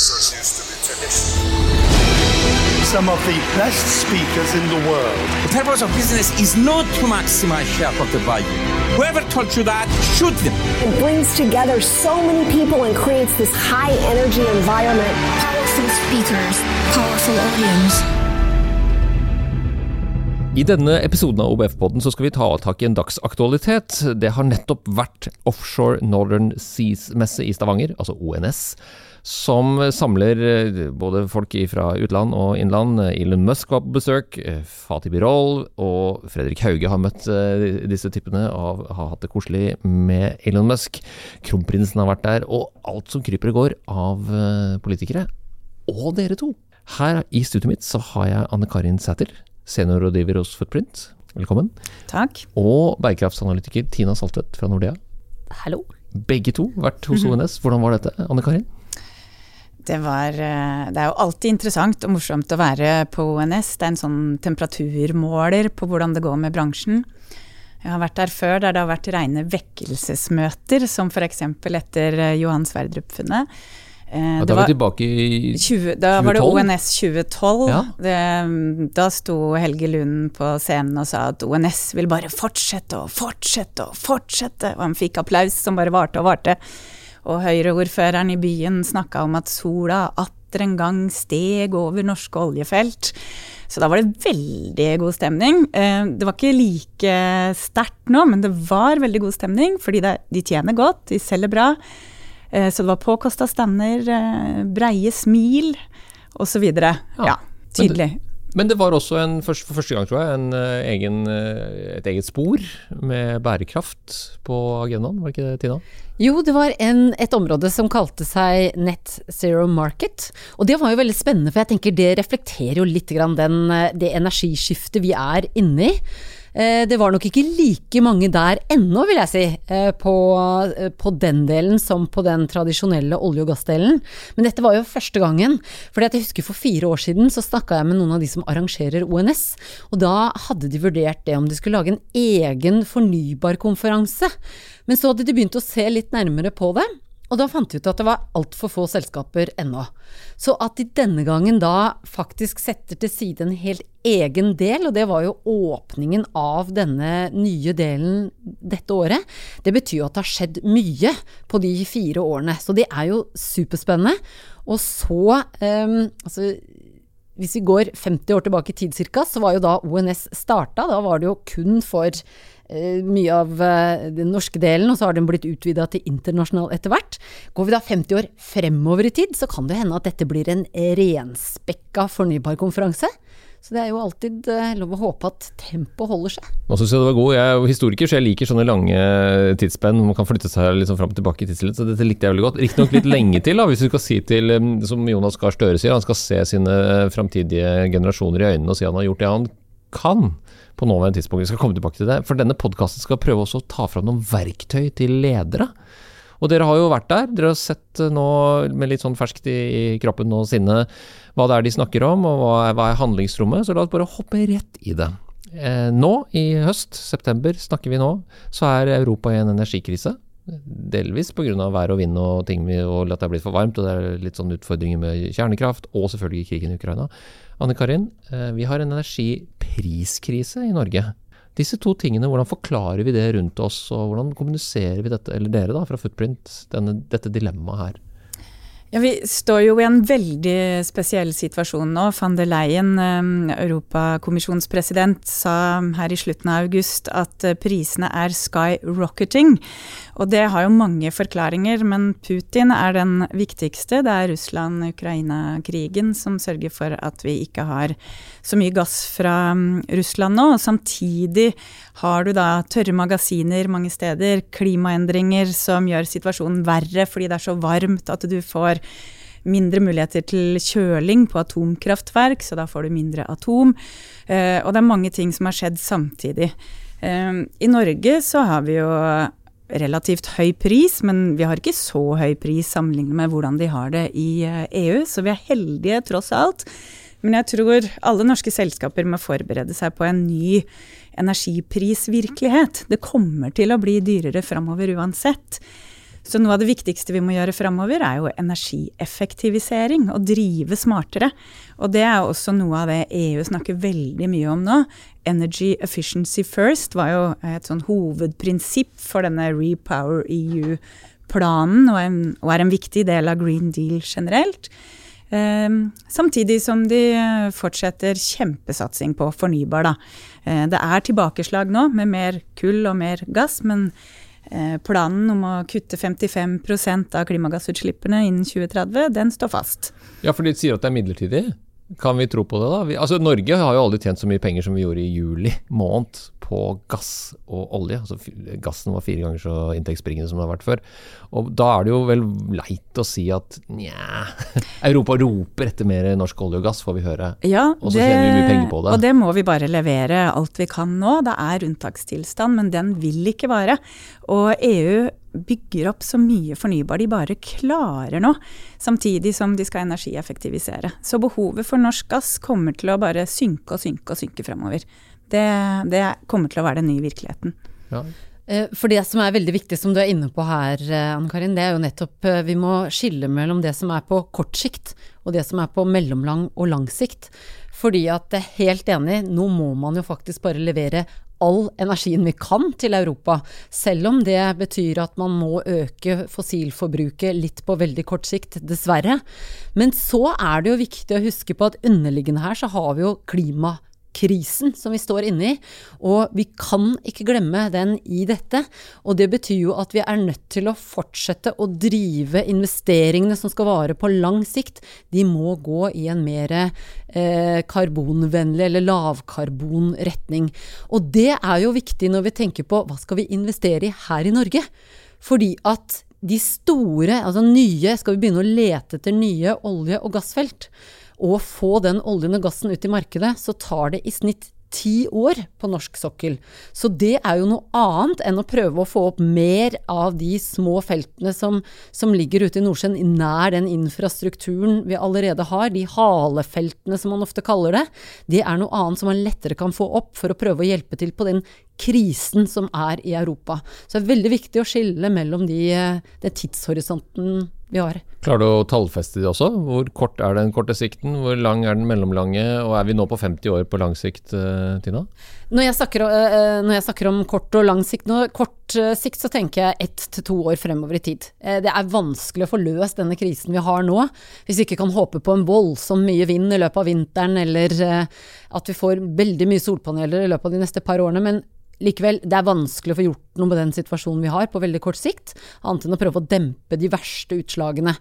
Renaissance used to be tradition. Some of the best speakers in the world. The purpose of business is not to maximize shareholder value. Whoever told you that, shoot them. It brings together so many people and creates this high energy environment. Powerful speakers, powerful audience. I denne episoden av OBF-podden så skal vi ta tak i en dagsaktualitet. Det har nettopp vært Offshore Northern Seas-messe i Stavanger, altså ONS, som samler eh, både folk fra utland og innland. Elon Musk var på besøk, eh, Fatih Birol og Fredrik Hauge har møtt eh, disse typene og har hatt det koselig med Elon Musk. Kronprinsen har vært der, og alt som kryper og går av politikere. Og dere to. Her i studioet mitt så har jeg Anne Karin Sæther seniorrådgiver hos Footprint. Velkommen. Takk. Og bærekraftsanalytiker Tina Saltvedt fra Nordea. Hallo. Begge to vært hos ONS. Hvordan var dette, Anne Karin? Det, var, det er jo alltid interessant og morsomt å være på ONS. Det er en sånn temperaturmåler på hvordan det går med bransjen. Jeg har vært der før der det har vært rene vekkelsesmøter, som f.eks. etter Johan Sverdrup-funnet. Eh, da var vi tilbake i 20, Da 2012. var det ONS 2012. Ja. Det, da sto Helge Lund på scenen og sa at ONS vil bare fortsette og fortsette og fortsette, og han fikk applaus som bare varte og varte. Og Høyre-ordføreren i byen snakka om at sola atter en gang steg over norske oljefelt. Så da var det veldig god stemning. Eh, det var ikke like sterkt nå, men det var veldig god stemning, fordi de tjener godt, de selger bra. Eh, så det var påkosta stander, eh, breie smil osv. Ja, ja, tydelig. Men det var også en, for første gang, tror jeg, en, eh, egen, et eget spor med bærekraft på agendaen, var det ikke det, Tina? Jo, det var en, et område som kalte seg Net Zero Market. Og det var jo veldig spennende, for jeg tenker det reflekterer jo litt den, det energiskiftet vi er inne i. Eh, det var nok ikke like mange der ennå, vil jeg si, eh, på, eh, på, den delen som på den tradisjonelle olje- og gassdelen. Men dette var jo første gangen. For jeg husker for fire år siden så snakka jeg med noen av de som arrangerer ONS. Og da hadde de vurdert det om de skulle lage en egen fornybarkonferanse. Men så hadde de begynt å se litt nærmere på det. Og da fant vi ut at det var altfor få selskaper ennå. Så at de denne gangen da faktisk setter til side en helt egen del, og det var jo åpningen av denne nye delen dette året, det betyr jo at det har skjedd mye på de fire årene. Så det er jo superspennende. Og så um, altså hvis vi går 50 år tilbake i tid ca., så var jo da ONS starta. Da var det jo kun for mye av eh, den norske delen, og så har den blitt utvida til internasjonal etter hvert. Går vi da 50 år fremover i tid, så kan det hende at dette blir en renspekka fornybarkonferanse. Så det er jo alltid eh, lov å håpe at tempoet holder seg. Nå syns jeg det var god. Jeg er jo historiker, så jeg liker sånne lange tidsspenn. Man kan flytte seg liksom fram og tilbake i tidslinjen, så dette likte jeg veldig godt. Riktignok litt lenge til, da, hvis du skal si til, som Jonas Gahr Støre sier, han skal se sine framtidige generasjoner i øynene og si han har gjort det han kan på nåværende tidspunkt. Vi skal komme tilbake til det. For denne podkasten skal prøve også å ta fram noen verktøy til ledere. Og dere har jo vært der. Dere har sett nå med litt sånn ferskt i kroppen og sinnet hva det er de snakker om, og hva er, hva er handlingsrommet. Så la oss bare hoppe rett i det. Eh, nå i høst, september snakker vi nå, så er Europa i en energikrise. Delvis pga. vær og vind og ting og at det er blitt for varmt og det er litt sånn utfordringer med kjernekraft, og selvfølgelig krigen i Ukraina. Anne Karin, eh, vi har en energipriskrise i Norge. Disse to tingene, hvordan forklarer vi det rundt oss, og hvordan kommuniserer vi dette, eller dere da, fra Footprint, denne, dette dilemmaet her? Ja, Vi står jo i en veldig spesiell situasjon nå. Van der Leyen, eh, europakommisjonspresident, sa her i slutten av august at eh, prisene er skyrocketing. Og det har jo mange forklaringer, men Putin er den viktigste. Det er Russland-Ukraina-krigen som sørger for at vi ikke har så mye gass fra mm, Russland nå. Og samtidig har du da tørre magasiner mange steder, klimaendringer som gjør situasjonen verre fordi det er så varmt at du får mindre muligheter til kjøling på atomkraftverk, så da får du mindre atom. Eh, og det er mange ting som har skjedd samtidig. Eh, I Norge så har vi jo relativt høy pris, men vi har ikke så høy pris sammenlignet med hvordan de har det i EU, eh, e så vi er heldige tross alt. Men jeg tror alle norske selskaper må forberede seg på en ny energiprisvirkelighet. Det kommer til å bli dyrere framover uansett. Så noe av det viktigste vi må gjøre framover, er jo energieffektivisering. Å drive smartere. Og det er også noe av det EU snakker veldig mye om nå. Energy efficiency first var jo et sånn hovedprinsipp for denne Repower EU-planen, og, og, er en viktig del av Green Deal generelt. Um, samtidig som de fortsetter kjempesatsing på fornybar. Da. Uh, det er tilbakeslag nå med mer kull og mer gass, men planen om å kutte 55% av klimagassutslippene innen 2030, den står fast. Ja, for de sier at det er midlertidig? Kan vi tro på det, da? Vi, altså, Norge har jo aldri tjent så mye penger som vi gjorde i juli måned på gass og olje. Altså, gassen var fire ganger så inntektsbringende som det har vært før. Og da er det jo vel leit å si at nja Europa roper etter mer norsk olje og gass, får vi høre. Ja, og så tjener vi mye penger på det. Og det må vi bare levere alt vi kan nå. Det er unntakstilstand, men den vil ikke vare. Og EU bygger opp så mye fornybar de bare klarer nå, samtidig som de skal energieffektivisere. Så behovet for norsk gass kommer til å bare synke og synke og synke fremover. Det, det kommer til å være den nye virkeligheten. Ja. Eh, for det som er veldig viktig, som du er inne på her, eh, Anne Karin, det er jo nettopp eh, vi må skille mellom det som er på kort sikt, og det som er på mellomlang og lang sikt. Fordi at jeg er helt enig, nå må man jo faktisk bare levere all energien vi kan til Europa, selv om det betyr at man må øke fossilforbruket litt på veldig kort sikt, dessverre. Men så er det jo viktig å huske på at underliggende her så har vi jo klima krisen som vi står inne i. Og vi kan ikke glemme den i dette. Og det betyr jo at vi er nødt til å fortsette å drive investeringene som skal vare på lang sikt. De må gå i en mer eh, karbonvennlig eller lavkarbonretning. Og det er jo viktig når vi tenker på hva skal vi investere i her i Norge. Fordi at de store, altså nye, skal vi begynne å lete etter nye olje- og gassfelt å få den oljen og gassen ut i markedet, så tar det i snitt ti år på norsk sokkel. Så det er jo noe annet enn å prøve å få opp mer av de små feltene som, som ligger ute i Nordsjøen, nær den infrastrukturen vi allerede har. De halefeltene som man ofte kaller det. Det er noe annet som man lettere kan få opp for å prøve å hjelpe til på den krisen som er i Europa. Så det er veldig viktig å skille mellom de, den tidshorisonten vi har. Klarer du å tallfeste det også? Hvor kort er den korte sikten? Hvor lang er den mellomlange? Og er vi nå på 50 år på lang sikt, eh, Tina? Når jeg snakker, eh, når jeg snakker om kort og lang sikt, nå, kort eh, sikt så tenker jeg ett til to år fremover i tid. Det er vanskelig å få løst denne krisen vi har nå, hvis vi ikke kan håpe på en voldsomt mye vind i løpet av vinteren, eller at vi får veldig mye solpaneler i løpet av de neste par årene. Men Likevel, det er vanskelig å få gjort noe med den situasjonen vi har på veldig kort sikt, annet enn å prøve å dempe de verste utslagene.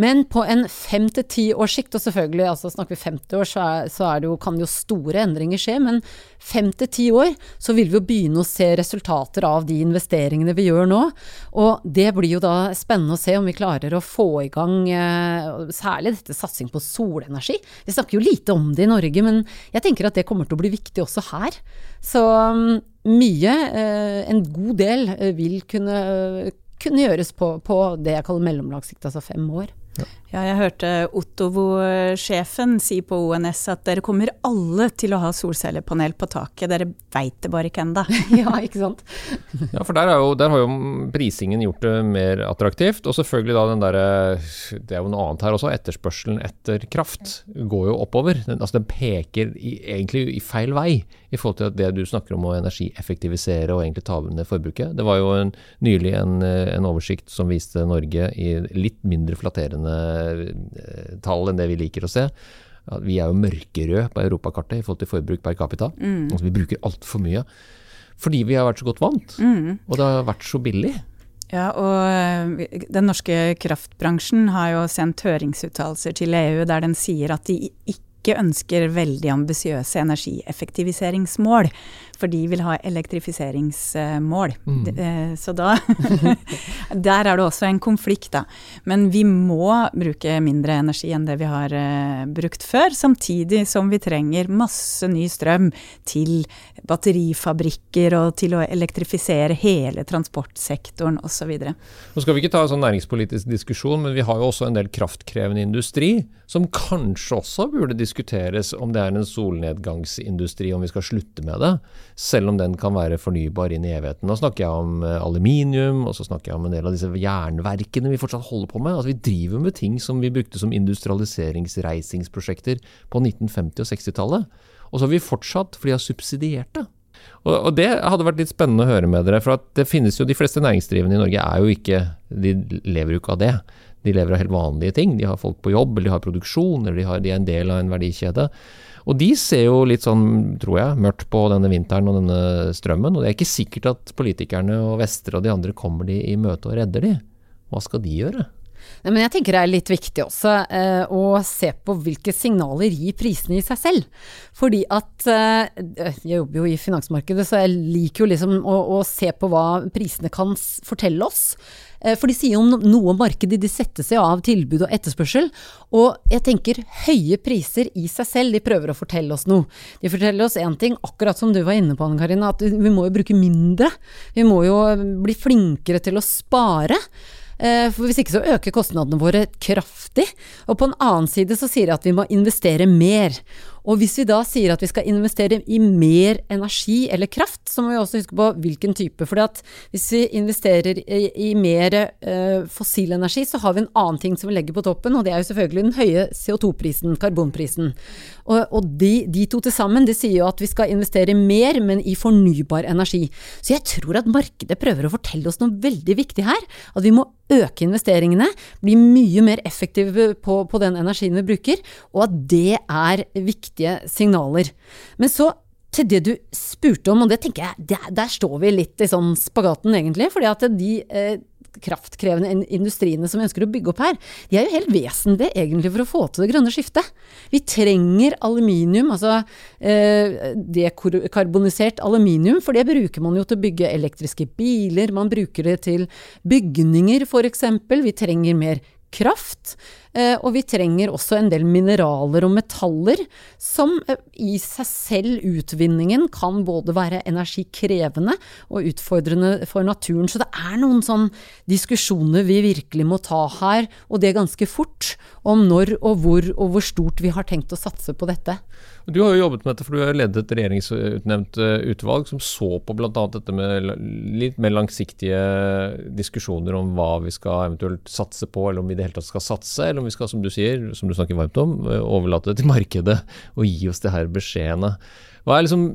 Men på en fem til ti års sikt, og selvfølgelig, altså snakker vi 50 år, så, er, så er jo, kan jo store endringer skje, men fem til ti år så vil vi jo begynne å se resultater av de investeringene vi gjør nå. Og det blir jo da spennende å se om vi klarer å få i gang eh, særlig dette satsing på solenergi. Vi snakker jo lite om det i Norge, men jeg tenker at det kommer til å bli viktig også her. Så mm, mye, eh, en god del, eh, vil kunne, kunne gjøres på, på, det jeg kaller mellomlagssikt, altså fem år. Ja, jeg hørte Ottovo-sjefen si på ONS at dere kommer alle til å ha solcellepanel på taket, dere veit det bare ikke ennå. ja, ikke sant. ja, for der, jo, der, har jo prisingen gjort det mer attraktivt. Og selvfølgelig da den derre Det er jo noe annet her også. Etterspørselen etter kraft går jo oppover. Den, altså den peker i, egentlig i feil vei i forhold til det du snakker om å energieffektivisere og egentlig ta ned forbruket. Det var jo en, nylig en, en oversikt som viste Norge i litt mindre flatterende tall enn det vi liker å se. Vi er jo mørkerøde på europakartet i forhold til forbruk per capita. Mm. Altså, vi bruker altfor mye. Fordi vi har vært så godt vant, mm. og det har vært så billig. Ja, og eh, den norske kraftbransjen har jo sendt høringsuttalelser til EU der den sier at de ikke ønsker veldig ambisiøse energieffektiviseringsmål for de vil ha elektrifiseringsmål. Mm. Eh, så da Der er det også en konflikt, da. Men vi må bruke mindre energi enn det vi har uh, brukt før, samtidig som vi trenger masse ny strøm til batterifabrikker og til å elektrifisere hele transportsektoren osv. Nå skal vi ikke ta en sånn næringspolitisk diskusjon, men vi har jo også en del kraftkrevende industri som kanskje også burde diskuteres om det er en solnedgangsindustri, om vi skal slutte med det. Selv om den kan være fornybar inn i evigheten. Nå snakker jeg om eh, aluminium, og så snakker jeg om en del av disse jernverkene vi fortsatt holder på med. Altså Vi driver med ting som vi brukte som industrialiseringsreisingsprosjekter på 1950- og 60-tallet. Og så har vi fortsatt, for de har subsidiert det. Og, det hadde vært litt spennende å høre med dere. For det finnes jo de fleste næringsdrivende i Norge er jo ikke De lever jo ikke av det. De lever av helt vanlige ting. De har folk på jobb, eller de har produksjon, eller de, har, de er en del av en verdikjede. Og de ser jo litt sånn, tror jeg, mørkt på denne vinteren og denne strømmen. Og det er ikke sikkert at politikerne og Vestre og de andre kommer de i møte og redder de. Hva skal de gjøre? Men jeg tenker det er litt viktig også eh, å se på hvilke signaler gir prisene i seg selv. Fordi at eh, Jeg jobber jo i finansmarkedet, så jeg liker jo liksom å, å se på hva prisene kan fortelle oss. Eh, for de sier jo noe om markedet, de setter seg av tilbud og etterspørsel. Og jeg tenker høye priser i seg selv, de prøver å fortelle oss noe. De forteller oss én ting, akkurat som du var inne på Anne Karina, at vi må jo bruke mindre. Vi må jo bli flinkere til å spare. Eh, for hvis ikke så øker kostnadene våre kraftig. Og på en annen side så sier de at vi må investere mer. Og hvis vi da sier at vi skal investere i mer energi eller kraft, så må vi også huske på hvilken type. For hvis vi investerer i, i mer eh, fossil energi, så har vi en annen ting som vi legger på toppen, og det er jo selvfølgelig den høye CO2-prisen, karbonprisen. Og, og de, de, to til sammen de sier jo at vi skal investere mer, men i fornybar energi. Så jeg tror at markedet prøver å fortelle oss noe veldig viktig her. At vi må øke investeringene, bli mye mer effektive på, på den energien vi bruker, og at det er viktig viktige signaler. Men så til det du spurte om, og det tenker jeg, der, der står vi litt i sånn spagaten egentlig. fordi at de eh, kraftkrevende industriene som vi ønsker å bygge opp her, de er jo helt vesentlige egentlig for å få til det grønne skiftet. Vi trenger aluminium, altså eh, dekarbonisert aluminium, for det bruker man jo til å bygge elektriske biler, man bruker det til bygninger f.eks. Vi trenger mer kraft. Eh, og vi trenger også en del mineraler og metaller som eh, i seg selv, utvinningen, kan både være energikrevende og utfordrende for naturen. Så det er noen sånn diskusjoner vi virkelig må ta her, og det ganske fort, om når og hvor og hvor stort vi har tenkt å satse på dette. Du har jo jobbet med dette, for du har ledet et regjeringsutnevnt eh, utvalg som så på bl.a. dette med litt mer langsiktige diskusjoner om hva vi skal eventuelt satse på, eller om vi i det hele tatt skal satse, eller om vi skal, som du sier, som du snakker varmt om, eh, overlate det til markedet og gi oss det her beskjedene. Hva er, liksom,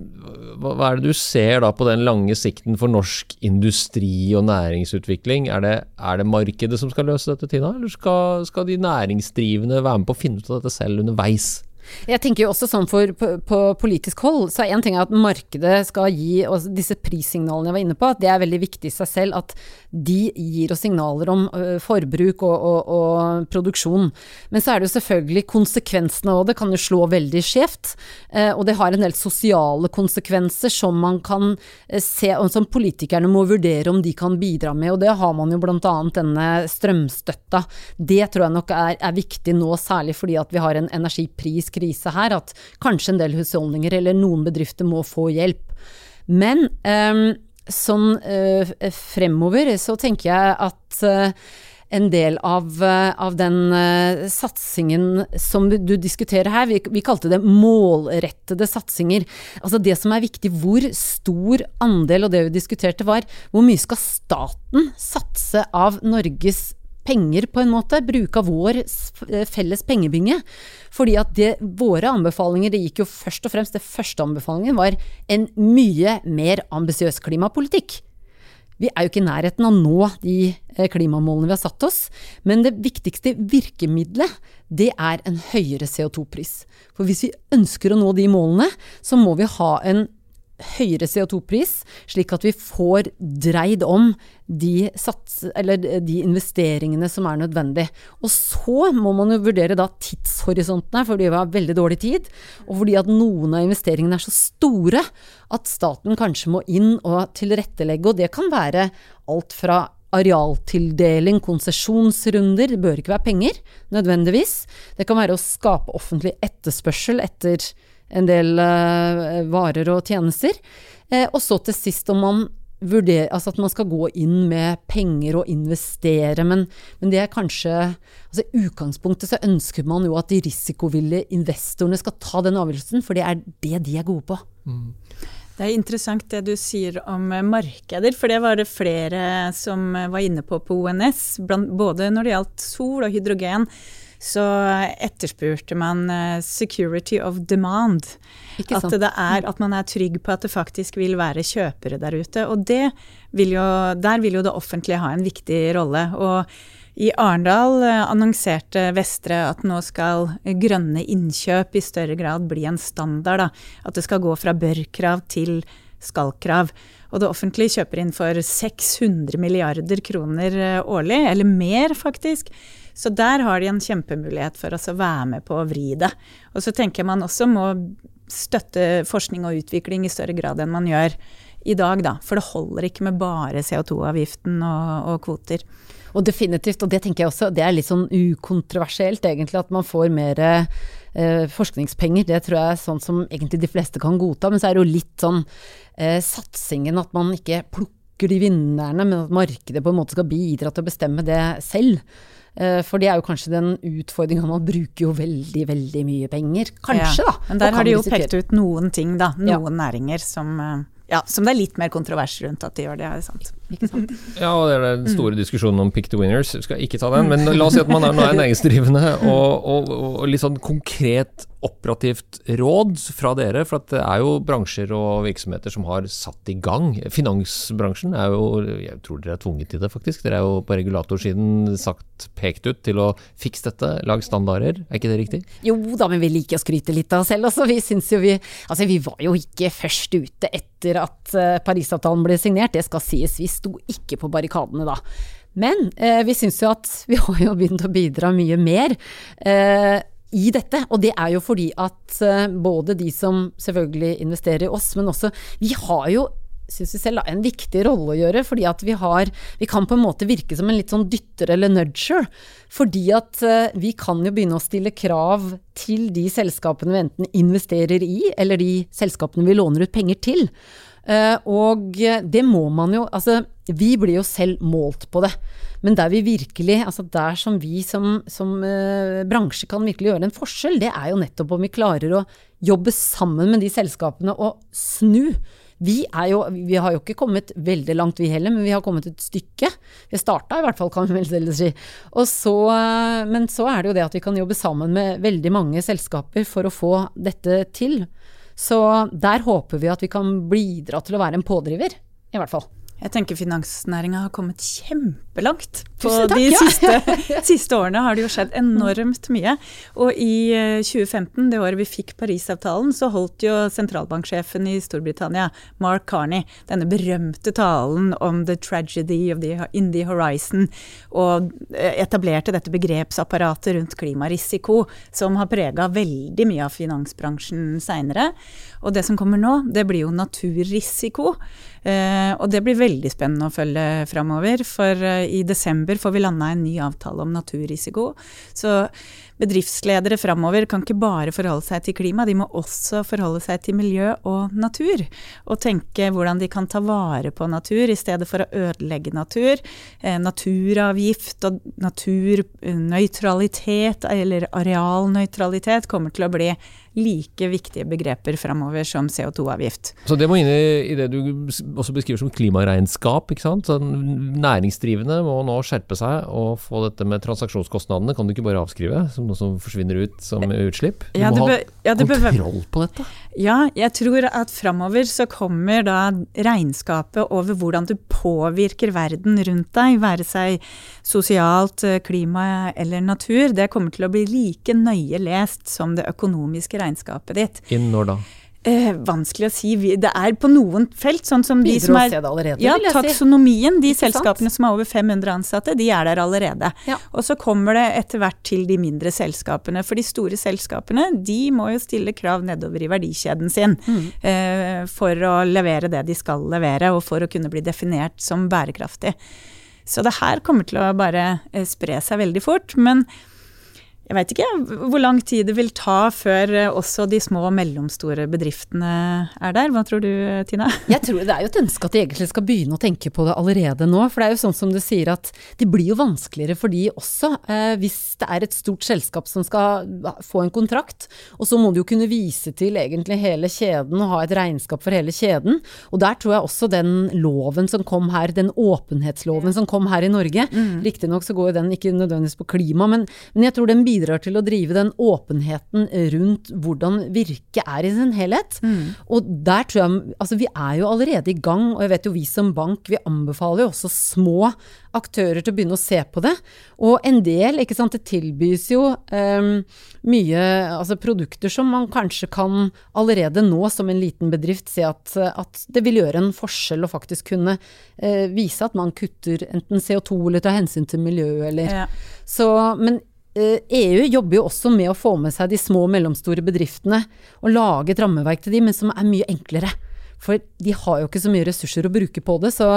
hva er det du ser da på den lange sikten for norsk industri og næringsutvikling? Er det, er det markedet som skal løse dette, Tina, eller skal, skal de næringsdrivende være med på å finne ut av dette selv underveis? Jeg tenker jo også sånn for, på, på politisk hold, så er én ting at markedet skal gi oss disse prissignalene jeg var inne på, at det er veldig viktig i seg selv at de gir oss signaler om uh, forbruk og, og, og, produksjon. Men så er det jo selvfølgelig konsekvensene av det kan jo slå veldig skjevt. Uh, og det har en del sosiale konsekvenser som man kan uh, se, og som politikerne må vurdere om de kan bidra med. Og det har man jo bl.a. denne strømstøtta. Det tror jeg nok er, er viktig nå, særlig fordi at vi har en energipris krise her, at kanskje en del husholdninger eller noen bedrifter må få hjelp. Men um, sånn uh, fremover så tenker jeg at uh, en del av, uh, av den uh, satsingen som du, du diskuterer her, vi, vi, kalte det målrettede satsinger. Altså det som er viktig, hvor stor andel, og det vi diskuterte var, hvor mye skal staten satse av Norges penger, på en måte. Bruk av vår eh, felles pengebinge. Fordi at det, våre anbefalinger, det gikk jo først og fremst Det første anbefalingen var en mye mer ambisiøs klimapolitikk. Vi er jo ikke i nærheten av å nå de eh, klimamålene vi har satt oss, men det viktigste virkemidlet, det er en høyere CO2-pris. For hvis vi ønsker å nå de målene, så må vi ha en høyere CO2-pris, slik at vi får dreid om de, sats, de, investeringene som er nødvendig. Og så må man jo vurdere da tidshorisontene, fordi vi har veldig dårlig tid, og fordi at noen av investeringene er så store at staten kanskje må inn og tilrettelegge, og det kan være alt fra arealtildeling, konsesjonsrunder, det bør ikke være penger nødvendigvis. Det kan være å skape offentlig etterspørsel etter en del uh, varer og tjenester. Eh, og så til sist om man vurderer Altså at man skal gå inn med penger og investere, men, men det er kanskje altså I utgangspunktet så ønsker man jo at de risikovillige investorene skal ta den avgjørelsen, for det er det de er gode på. Mm. Det er interessant det du sier om eh, markeder, for det var det flere som eh, var inne på på ONS. Blant, både når det gjaldt sol og hydrogen, så etterspurte man eh, security of demand. At, det er, at man er trygg på at det faktisk vil være kjøpere der ute. Og det vil jo, der vil jo det offentlige ha en viktig rolle. Og i Arendal eh, annonserte Vestre at nå skal grønne innkjøp i større grad bli en standard. Da. At det skal gå fra bør-krav til skal-krav. Og det offentlige kjøper inn for 600 milliarder kroner eh, årlig, eller mer faktisk. Så der har de en kjempemulighet for oss å være med på å vri det. Og så tenker jeg man også må støtte forskning og utvikling i større grad enn man gjør i dag, da. For det holder ikke med bare CO2-avgiften og, og kvoter. Og definitivt, og det tenker jeg også, det er litt sånn ukontroversielt egentlig, at man får mer eh, forskningspenger. Det tror jeg er sånn som egentlig de fleste kan godta. Men så er det jo litt sånn eh, satsingen at man ikke plukker de vinnerne, men at markedet på en måte skal bidra til å bestemme det selv. Eh, For det er jo kanskje den utfordringa, man bruker jo veldig, veldig mye penger. Kanskje, Ja, da. Men der har de jo pekt ut noen ting, da. Ja. Noen næringer som, eh, ja, som det er litt mer kontrovers rundt at de gjør det. er sant. Ikke sant? Ja, og det er den store diskusjonen om pick the winners. Vi skal ikke ta den, men la oss si at man er, nå er næringsdrivende, og, og, og litt sånn konkret operativt råd fra dere. For det er jo bransjer og virksomheter som har satt i gang. Finansbransjen er jo Jeg tror dere er tvunget til det, faktisk. Dere er jo på regulatorsiden sagt pekt ut til å fikse dette, lag standarder. Er ikke det riktig? Jo da, men vi liker å skryte litt av oss selv også. Vi syns jo vi Altså, vi var jo ikke først ute etter at eh, Parisavtalen ble signert, det skal sies. Vi sto ikke på barrikadene da. Men eh, vi syns jo at vi har jo begynt å bidra mye mer. Eh, i dette, og det er jo fordi at eh, både de som selvfølgelig investerer i oss, men også Vi har jo synes vi selv, en viktig rolle å gjøre, fordi at vi har Vi kan på en måte virke som en litt sånn dytter eller nudger. Fordi at eh, vi kan jo begynne å stille krav til de selskapene vi enten investerer i, eller de selskapene vi låner ut penger til. Eh, og det må man jo Altså, vi blir jo selv målt på det. Men der vi virkelig, altså der som vi som, som eh, bransje kan virkelig gjøre en forskjell, det er jo nettopp om vi klarer å jobbe sammen med de selskapene og snu. Vi, jo, vi har jo ikke kommet veldig langt vi heller, men vi har kommet et stykke. Vi starta i hvert fall, kan vi vel si. Så, eh, men så er det jo det at vi kan jobbe sammen med veldig mange selskaper for å få dette til. Så der håper vi at vi kan bidra til å være en pådriver, i hvert fall. Jeg tenker finansnæringa har kommet kjempelangt. På takk, de ja. siste, siste årene har det jo skjedd enormt mye. Og i eh, 2015, det året vi fikk Parisavtalen, så holdt jo sentralbanksjefen i Storbritannia, Mark Carney, denne berømte talen om the tragedy of the, in the horizon, og eh, etablerte dette begrepsapparatet rundt klimarisiko, som har prega veldig mye av finansbransjen seinere. Og det som kommer nå, det blir jo naturrisiko. Eh, og det blir veldig spennende å følge framover, for eh, i desember får vi landa en ny avtale om naturrisiko. Så bedriftsledere framover kan ikke bare forholde seg til klima, de må også forholde seg til miljø og natur. Og tenke hvordan de kan ta vare på natur i stedet for å ødelegge natur. Eh, naturavgift og naturnøytralitet, eller arealnøytralitet, kommer til å bli like viktige begreper framover som CO2-avgift. Så det må inn i, i det du også beskriver som klimaregnskap. ikke sant? Så næringsdrivende må nå skjerpe seg og få dette med transaksjonskostnadene. Kan du ikke bare avskrive som noe som forsvinner ut som utslipp? Du Ja, må ha ja, det kontroll på dette. Ja, jeg tror at framover så kommer da regnskapet over hvordan du påvirker verden rundt deg, være seg sosialt, eh, klima eller natur, det kommer til å bli like nøye lest som det økonomiske regnskapet ditt. Inn når da? Eh, vanskelig å si. Det er på noen felt, sånn som de Begynner som er allerede, Ja, taksonomien. De sant? selskapene som har over 500 ansatte, de er der allerede. Ja. Og så kommer det etter hvert til de mindre selskapene. For de store selskapene, de må jo stille krav nedover i verdikjeden sin Mm. eh, for å levere det de skal levere, og for å kunne bli definert som bærekraftig. Så det her kommer til å bare eh, spre seg veldig fort. Men jeg veit ikke hvor lang tid det vil ta før eh, også de små og mellomstore bedriftene er der. Hva tror du Tina? Jeg tror Det er jo et ønske at de egentlig skal begynne å tenke på det allerede nå. For det er jo sånn som du sier at det blir jo vanskeligere for de også. Eh, hvis det er et stort selskap som skal få en kontrakt, og så må du jo kunne vise til egentlig hele kjeden og ha et regnskap for hele kjeden. Og der tror jeg også den loven som kom her, den åpenhetsloven som kom her i Norge, mm. riktignok så går jo den ikke nødvendigvis på klima, men, men jeg tror den bidrar bidrar til å drive den åpenheten rundt hvordan virket er i sin helhet. Mm. Og der tror jeg Altså, vi er jo allerede i gang, og jeg vet jo vi som bank, vi anbefaler jo også små aktører til å begynne å se på det. Og en del, ikke sant, det tilbys jo um, mye altså produkter som man kanskje kan allerede nå som en liten bedrift se at, at det vil gjøre en forskjell å faktisk kunne uh, vise at man kutter enten CO2 eller tar hensyn til miljøet eller ja. Så, men EU eh, e jobber jo også med å få med seg de små og mellomstore bedriftene og lage et rammeverk til de, men som er mye enklere. For de har jo ikke så mye ressurser å bruke på det, så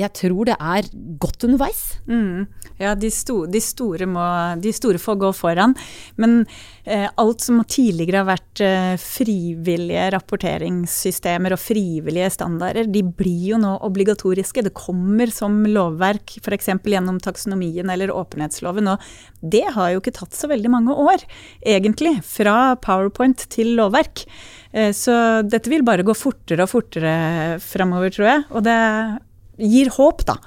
jeg tror det er godt underveis. Mm. Ja, de, sto, de, store må, de, store får gå foran. Men eh, alt som tidligere har vært eh, frivillige rapporteringssystemer og frivillige standarder, de blir jo nå obligatoriske. Det kommer som lovverk, f.eks. gjennom taksonomien eller åpenhetsloven. Og det har jo ikke tatt så veldig mange år, egentlig. Fra powerpoint til lovverk. Eh, så dette vil bare gå fortere og fortere framover, tror jeg. Og det gir håp, da.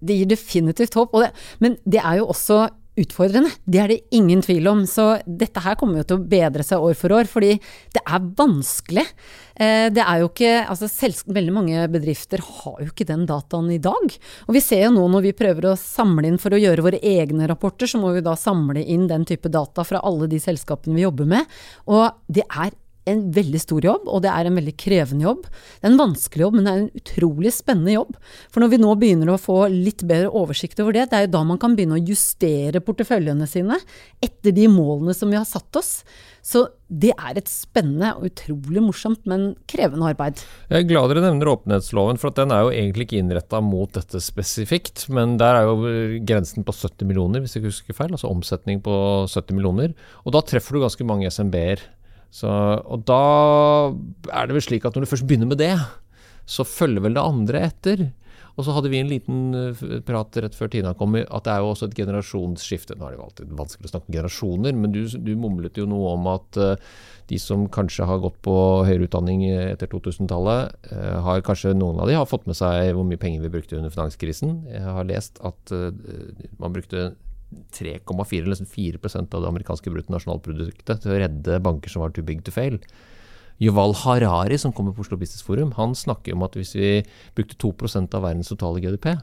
Det gir definitivt håp, det, men det er jo også utfordrende. Det er det ingen tvil om. Så dette her kommer jo til å bedre seg år for år, fordi det er vanskelig. Eh, det er jo ikke Altså veldig mange bedrifter har jo ikke den dataen i dag. Og vi ser jo nå når vi prøver å samle inn for å gjøre våre egne rapporter, så må vi da samle inn den type data fra alle de selskapene vi jobber med. Og det er en veldig stor jobb, og det er en veldig krevende jobb. Det er en vanskelig jobb, men det er en utrolig spennende jobb. For når vi nå begynner å få litt bedre oversikt over det, det er jo da man kan begynne å justere porteføljene sine etter de målene som vi har satt oss. Så det er et spennende og utrolig morsomt, men krevende arbeid. Jeg er glad dere nevner åpenhetsloven, for den er jo egentlig ikke innretta mot dette spesifikt. Men der er jo grensen på 70 millioner, hvis jeg ikke husker feil. Altså omsetning på 70 millioner. Og da treffer du ganske mange SMB-er. Så, og da er det vel slik at når du først begynner med det, så følger vel det andre etter. Og så hadde vi en liten eh, prat rett før Tina kom, at det er jo også et generasjonsskifte. Nå er det jo alltid vanskelig å snakke om generasjoner, men du, du mumlet jo noe om at uh, de som kanskje har gått på høyere utdanning etter 2000-tallet, uh, har kanskje noen av de har fått med seg hvor mye penger vi brukte under finanskrisen. Jeg har lest at man brukte 3,4 eller 4% av det amerikanske bruttonasjonalproduktet til å redde banker som var too big to fail. Yuval Harari, som kommer på Oslo Business Forum, han snakker om at hvis vi brukte 2% av verdens totale GDP,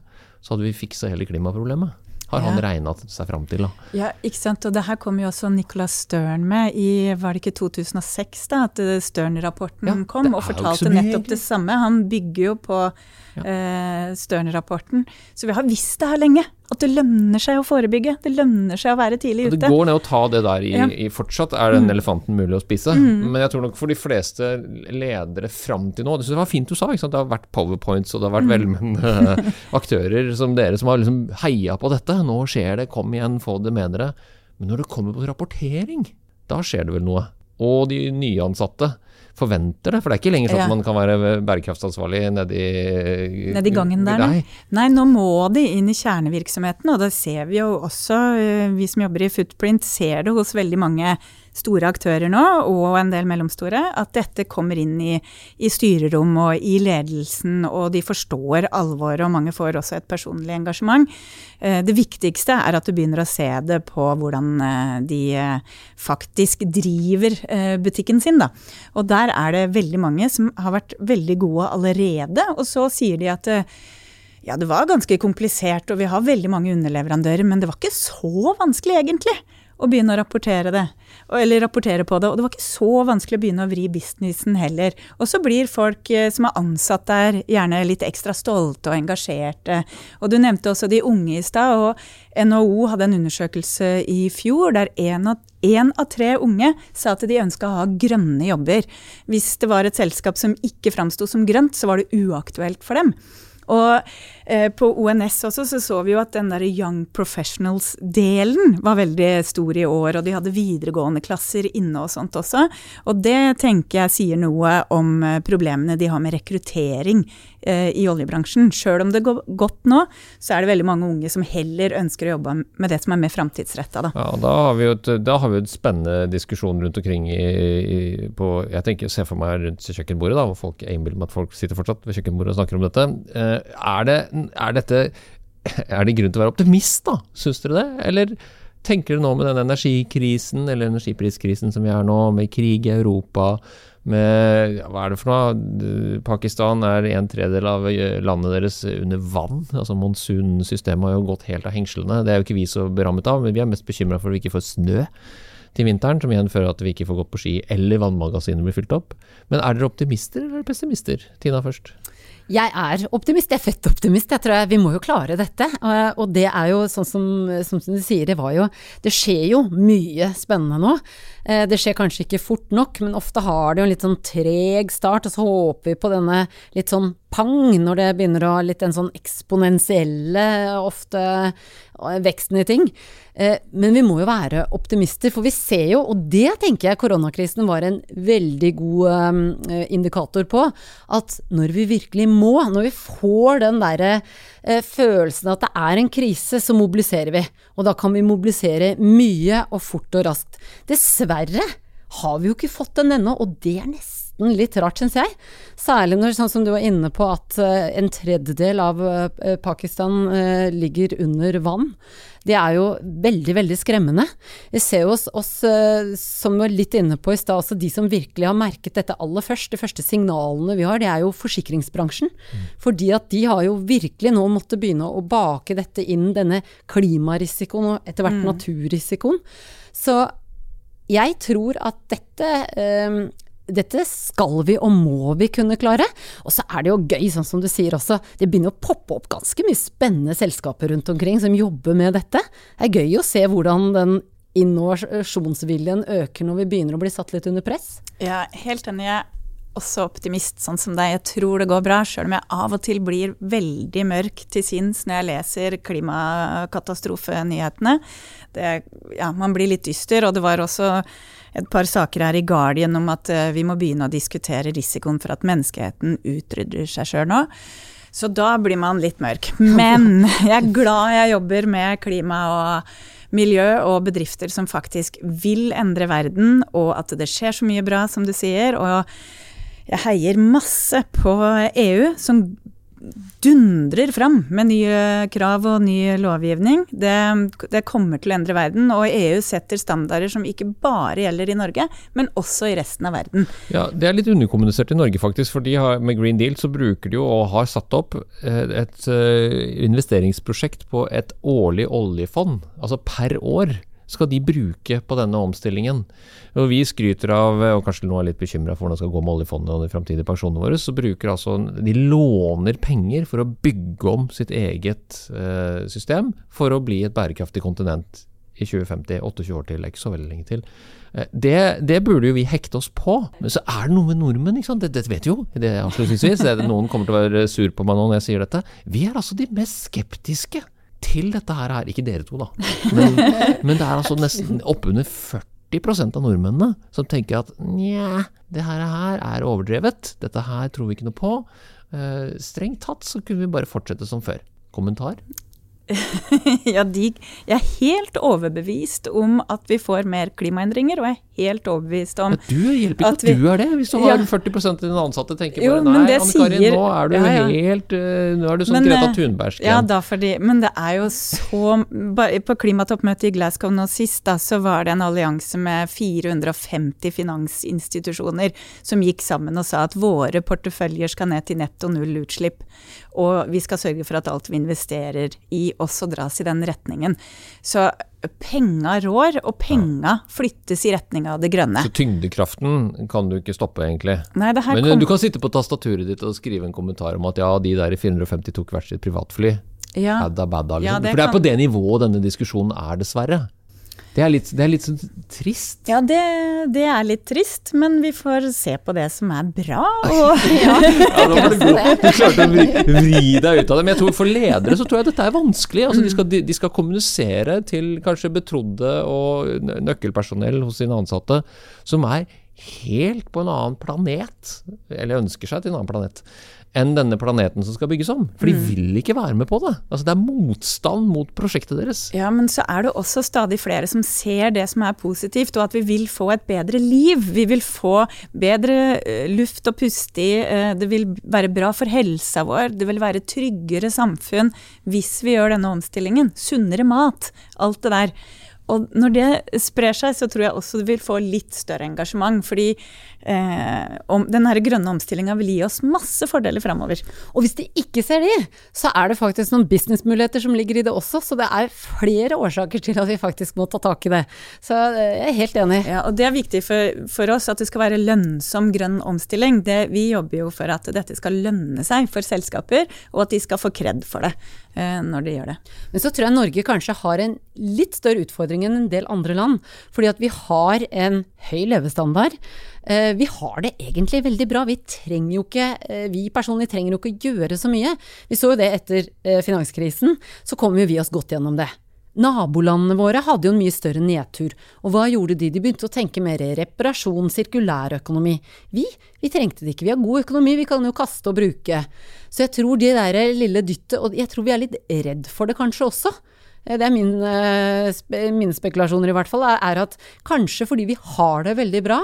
så hadde vi fiksa hele klimaproblemet har han regna seg fram til. Da. Ja, ikke sant. Og det her kom jo også Nicolas Stern med i var det ikke 2006 da, at Stern-rapporten ja, kom og fortalte nettopp det samme. Han bygger jo på ja. eh, Stern-rapporten. Så vi har visst det her lenge. At det lønner seg å forebygge. Det lønner seg å være tidlig ute. Det går ned å ta det der i, ja. i fortsatt. Er den mm. elefanten mulig å spise? Mm. Men jeg tror nok for de fleste ledere fram til nå Det var fint du sa. Det har vært powerpoints og det har vært mm. velmenende aktører som dere som har liksom heia på dette. Nå skjer det, kom igjen, få det med dere. Men når det kommer på rapportering, da skjer det vel noe. Og de nyansatte forventer det. For det er ikke lenger sånn ja. at man kan være bærekraftsansvarlig nedi Nedi gangen der, nei. nei. Nå må de inn i kjernevirksomheten, og det ser vi jo også, eh, vi som jobber i Footprint, ser det hos veldig mange store aktører nå, og en del mellomstore, at dette kommer inn i, i styrerom og i ledelsen, og de forstår alvoret, og mange får også et personlig engasjement. Eh, det viktigste er at du begynner å se det på hvordan eh, de eh, faktisk driver butikken sin. Da. Og der er det veldig mange som har vært veldig gode allerede, og så sier de at ja, det var ganske komplisert, og vi har veldig mange underleverandører, men det var ikke så vanskelig egentlig å begynne å rapportere det. Eller rapportere på det. Og det var ikke så vanskelig å begynne å vri businessen heller. Og så blir folk eh, som er ansatt der, gjerne litt ekstra stolte og engasjerte. Og du nevnte også de unge i stad. Og NHO hadde en undersøkelse i fjor der én av, av tre unge sa at de ønska å ha grønne jobber. Hvis det var et selskap som ikke framsto som grønt, så var det uaktuelt for dem. Og på ONS også så, så vi jo at den der Young Professionals-delen var veldig stor i år, og de hadde videregående klasser inne og sånt også. Og det tenker jeg sier noe om eh, problemene de har med rekruttering eh, i oljebransjen. Sjøl om det går godt nå, så er det veldig mange unge som heller ønsker å jobbe med det som er mer framtidsretta. Ja, da har vi jo et, da har vi et spennende diskusjon rundt omkring i, i, på Jeg tenker, ser for meg rundt kjøkkenbordet, da, hvor folk, jeg innbiller meg at folk sitter fortsatt ved kjøkkenbordet og snakker om dette. Eh, er, det, er dette Er det grunn til å være optimist, da? Syns dere det? Eller tenker dere nå med den energikrisen, eller energipriskrisen som vi er nå, med krig i Europa, med ja, Hva er det for noe? Pakistan er en tredjedel av landet deres under vann. altså Monsunsystemet har jo gått helt av hengslene. Det er jo ikke vi så berammet av, men vi er mest bekymra for at vi ikke får snø til vinteren, som igjen fører at vi ikke får gått på ski eller vannmagasinene blir fylt opp. Men er dere optimister eller pessimister? Tina først. Jeg er optimist. Jeg er født optimist. Jeg tror jeg, Vi må jo klare dette. Og det er jo sånn som, som du sier, det var jo Det skjer jo mye spennende nå. Eh, det skjer kanskje ikke fort nok, men ofte har det jo en litt sånn treg start, og så håper vi på denne litt sånn pang når det begynner å ha litt den sånn eksponentielle, ofte veksten i ting. Eh, men vi må jo være optimister, for vi ser jo, og det tenker jeg koronakrisen var en veldig god eh, indikator på, at når vi virkelig må, når vi får den derre følelsen at det er en krise, så mobiliserer vi. Og da kan vi mobilisere mye og fort og raskt. Dessverre har vi jo ikke fått den ennå, og det er nesten litt rart, syns jeg. Særlig når, sånn som du var inne på, at uh, en tredjedel av uh, Pakistan uh, ligger under vann. Det er jo veldig, veldig skremmende. Vi ser jo oss, oss som vi var litt inne på i stad, altså de som virkelig har merket dette aller først, de første signalene vi har, det er jo forsikringsbransjen. Mm. Fordi at de har jo virkelig nå måttet begynne å bake dette inn, denne klimarisikoen og etter hvert mm. naturrisikoen. Så jeg tror at dette eh, dette skal vi og må vi kunne klare. Og så er det jo gøy, sånn som du sier også, det begynner å poppe opp ganske mye spennende selskaper rundt omkring som jobber med dette. Det er gøy å se hvordan den innovasjonsviljen øker når vi begynner å bli satt litt under press. Ja, helt enig. Jeg også optimist, sånn som deg. Jeg tror det går bra, sjøl om jeg av og til blir veldig mørk til sinns når jeg leser klimakatastrofenyhetene. Ja, man blir litt dyster, og det var også et par saker her i Guardian om at uh, vi må begynne å diskutere risikoen for at menneskeheten utrydder seg sjøl nå. Så da blir man litt mørk. Men jeg er glad jeg jobber med klima og miljø og bedrifter som faktisk vil endre verden, og at det skjer så mye bra, som du sier. og jeg heier masse på EU, som dundrer fram med nye krav og ny lovgivning. Det, det, kommer til å endre verden, og EU setter standarder som ikke bare gjelder i Norge, men også i resten av verden. Ja, Det er litt underkommunisert i Norge, faktisk. for har, Med Green Deal så bruker de jo og har satt opp eh, et eh, investeringsprosjekt på et årlig oljefond, altså per år skal de bruke på denne omstillingen? Og Vi skryter av, og kanskje nå er litt bekymra for hvordan det skal gå med oljefondet og de framtidige pensjonene våre, så bruker altså De låner penger for å bygge om sitt eget eh, system for å bli et bærekraftig kontinent i 2050. 28 år til, ikke så veldig lenge til. Eh, det, det, burde jo vi hekte oss på. Men så er det noe med nordmenn, ikke sant? Dette vet vi jo, det avslutningsvis. Noen kommer til å være sur på meg nå når jeg sier dette. Vi er altså de mest skeptiske til dette her er Ikke dere to, da. Men, men det er altså nesten oppunder 40 prosent av nordmennene som tenker at nja, det her er overdrevet. Dette her tror vi ikke noe på. Uh, strengt tatt så kunne vi bare fortsette som før. Kommentar? ja, de, jeg er helt overbevist om at vi får mer klimaendringer, og jeg er helt overbevist om ja, Du hjelper ikke at, vi, du er det, hvis du har ja. 40 av dine ansatte tenker jo, bare nei, Anne Karin, nå er du ja, helt uh, Nå er du sånn men, Greta eh, Ja da, fordi, men det er jo så På klimatoppmøtet i Glasgow nå sist, da, så var det en allianse med 450 finansinstitusjoner som gikk sammen og sa at våre porteføljer skal ned til netto null utslipp. Og vi skal sørge for at alt vi investerer i også dras i den retningen. Så penga rår, og penga flyttes i retning av det grønne. Så tyngdekraften kan du ikke stoppe, egentlig. Nei, det her Men kom... du kan sitte på tastaturet ditt og skrive en kommentar om at ja, de der i 450 tok hvert sitt privatfly. Ja. Badda, badda, liksom. ja, For det er på det nivået denne diskusjonen er, dessverre. Det er litt, det er litt så trist. Ja, det, det er litt trist, men vi får se på det som er bra. Og Ja, da var det god. Du klarte å vri, vri deg ut av det. Men jeg tror for ledere så tror jeg dette er vanskelig. Altså, de, skal, de, de skal kommunisere til kanskje betrodde og nøkkelpersonell hos sine ansatte som er helt på en annen planet, eller ønsker seg til en annen planet, enn denne planeten som skal bygges om. For de vil ikke være med på det. Altså, det er motstand mot prosjektet deres. Ja, men så er det også stadig flere som ser det som er positivt, og at vi vil få et bedre liv. Vi vil få bedre eh, luft å puste i, eh, det vil være bra for helsa vår, det vil være tryggere samfunn hvis vi gjør denne omstillingen. Sunnere mat, alt det der. Og når det sprer seg, så tror jeg også det vil få litt større engasjement. Fordi eh, om, den her grønne omstillinga vil gi oss masse fordeler framover. Og hvis de ikke ser de, så er det faktisk noen businessmuligheter som ligger i det også. Så det er flere årsaker til at vi faktisk må ta tak i det. Så eh, jeg er helt enig. Ja, og Det er viktig for, for oss at det skal være lønnsom grønn omstilling. Det, vi jobber jo for at dette skal lønne seg for selskaper, og at de skal få kred for det når de gjør det. Men så tror jeg Norge kanskje har en litt større utfordring enn en del andre land. Fordi at vi har en høy levestandard. Eh, Vi har det egentlig veldig bra. Vi trenger jo ikke, eh, vi personlig trenger jo ikke gjøre så mye. Vi så jo det etter eh, finanskrisen, så kom jo vi oss godt gjennom det. Nabolandene våre hadde jo en mye større nedtur, og hva gjorde de? De begynte å tenke mer reparasjon, sirkulærøkonomi. Vi, vi trengte det ikke, vi har god økonomi, vi kan jo kaste og bruke. Så jeg tror det der lille dyttet, og jeg tror vi er litt redd for det kanskje også. Eh, Det er min, eh, mine spekulasjoner i hvert fall, er, at kanskje fordi vi har det veldig bra,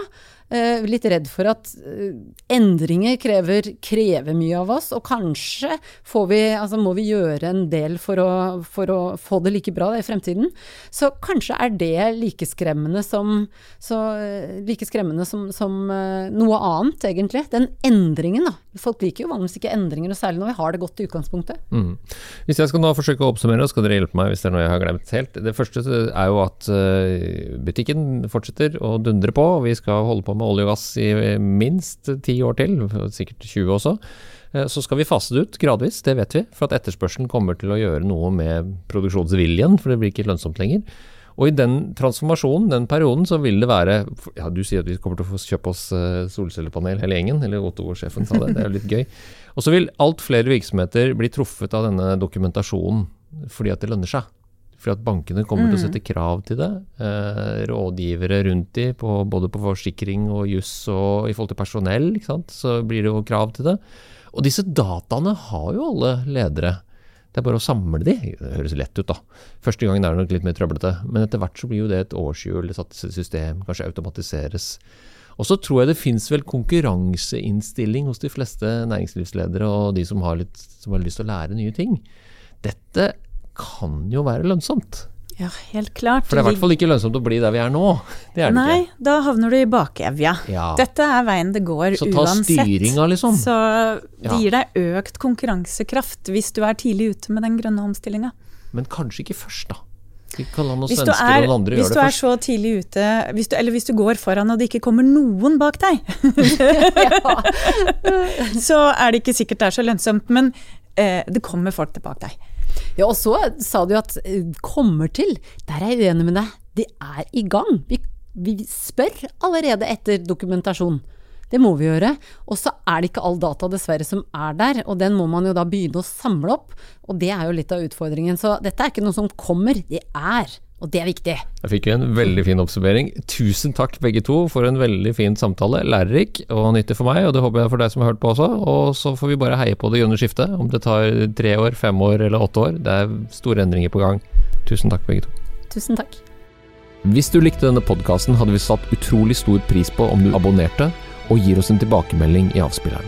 eh, litt redd for at eh, endringer krever, krever mye av oss, og kanskje vi, altså må vi gjøre en del for å, for å få det like bra i fremtiden. Så kanskje er det like skremmende som, så, eh, like skremmende som, som eh, noe annet, egentlig. Den endringen, da. Folk liker jo vanligvis ikke endringer, og særlig når vi har det godt i utgangspunktet. Mm. Hvis jeg skal nå forsøke å oppsummere, skal dere hjelpe meg hvis det er noe jeg har glemt helt. Det første er jo at eh, butikken fortsetter å dundre på, og vi skal holde på med olje og gass i minst ti år til, sikkert 20 også. Eh, Så skal vi fase det ut gradvis, det vet vi, for at etterspørselen kommer til å gjøre noe med produksjonsviljen, for det blir ikke lønnsomt lenger. Og i den transformasjonen, den perioden, så vil det være Ja, du sier at vi kommer til å få kjøpe oss eh, solcellepanel hele gjengen, eller Otto-sjefen sa det, det er jo litt gøy. Og så vil alt flere virksomheter bli truffet av denne dokumentasjonen fordi at det lønner seg. Fordi at bankene kommer til å sette krav til det. Eh, rådgivere rundt de, på, både på forsikring og juss og i forhold til personell, så blir det jo krav til det. Og disse dataene har jo alle ledere. Det er bare å samle de. Det høres lett ut, da. Første gangen er det nok litt mer trøblete, men etter hvert så blir jo det et årshjul, satt i system, kanskje automatiseres. Og så tror jeg det fins vel konkurranseinnstilling hos de fleste næringslivsledere og de som har, litt, som har lyst til å lære nye ting. Dette kan jo være lønnsomt. Ja, helt klart. For det er i hvert fall ikke lønnsomt å bli der vi er nå. Det er det Nei, ikke. da havner du i bakevja. Ja. Dette er veien det går uansett. Så ta uansett. styringa, liksom. Så det Ja. gir deg økt konkurransekraft hvis du er tidlig ute med den grønne omstillinga. Men kanskje ikke først, da. Vi la noen svensker er, og hvis du er så tidlig ute, hvis du, eller hvis du går foran og det ikke kommer noen bak deg, så er det ikke sikkert det er så lønnsomt. Men eh, det kommer folk tilbake deg. Ja, og så sa du at eh, kommer til. Der er jeg uenig med deg. De er i gang. Vi, vi spør allerede etter dokumentasjon. Det må vi gjøre. Og så er det ikke all data dessverre som er der, og den må man jo da begynne å samle opp. Og det er jo litt av utfordringen. Så dette er ikke noe som kommer, det er. Og det er viktig. Jeg fikk en veldig fin observering. Tusen takk begge to for en veldig fin samtale. Lærerik og nyttig for meg, og det håper jeg for deg som har hørt på også. Og så får vi bare heie på det grønne skiftet, om det tar tre år, fem år eller åtte år. Det er store endringer på gang. Tusen takk begge to. Tusen takk. Hvis du likte denne podkasten, hadde vi satt utrolig stor pris på om du abonnerte og gir oss en tilbakemelding i avspilleren.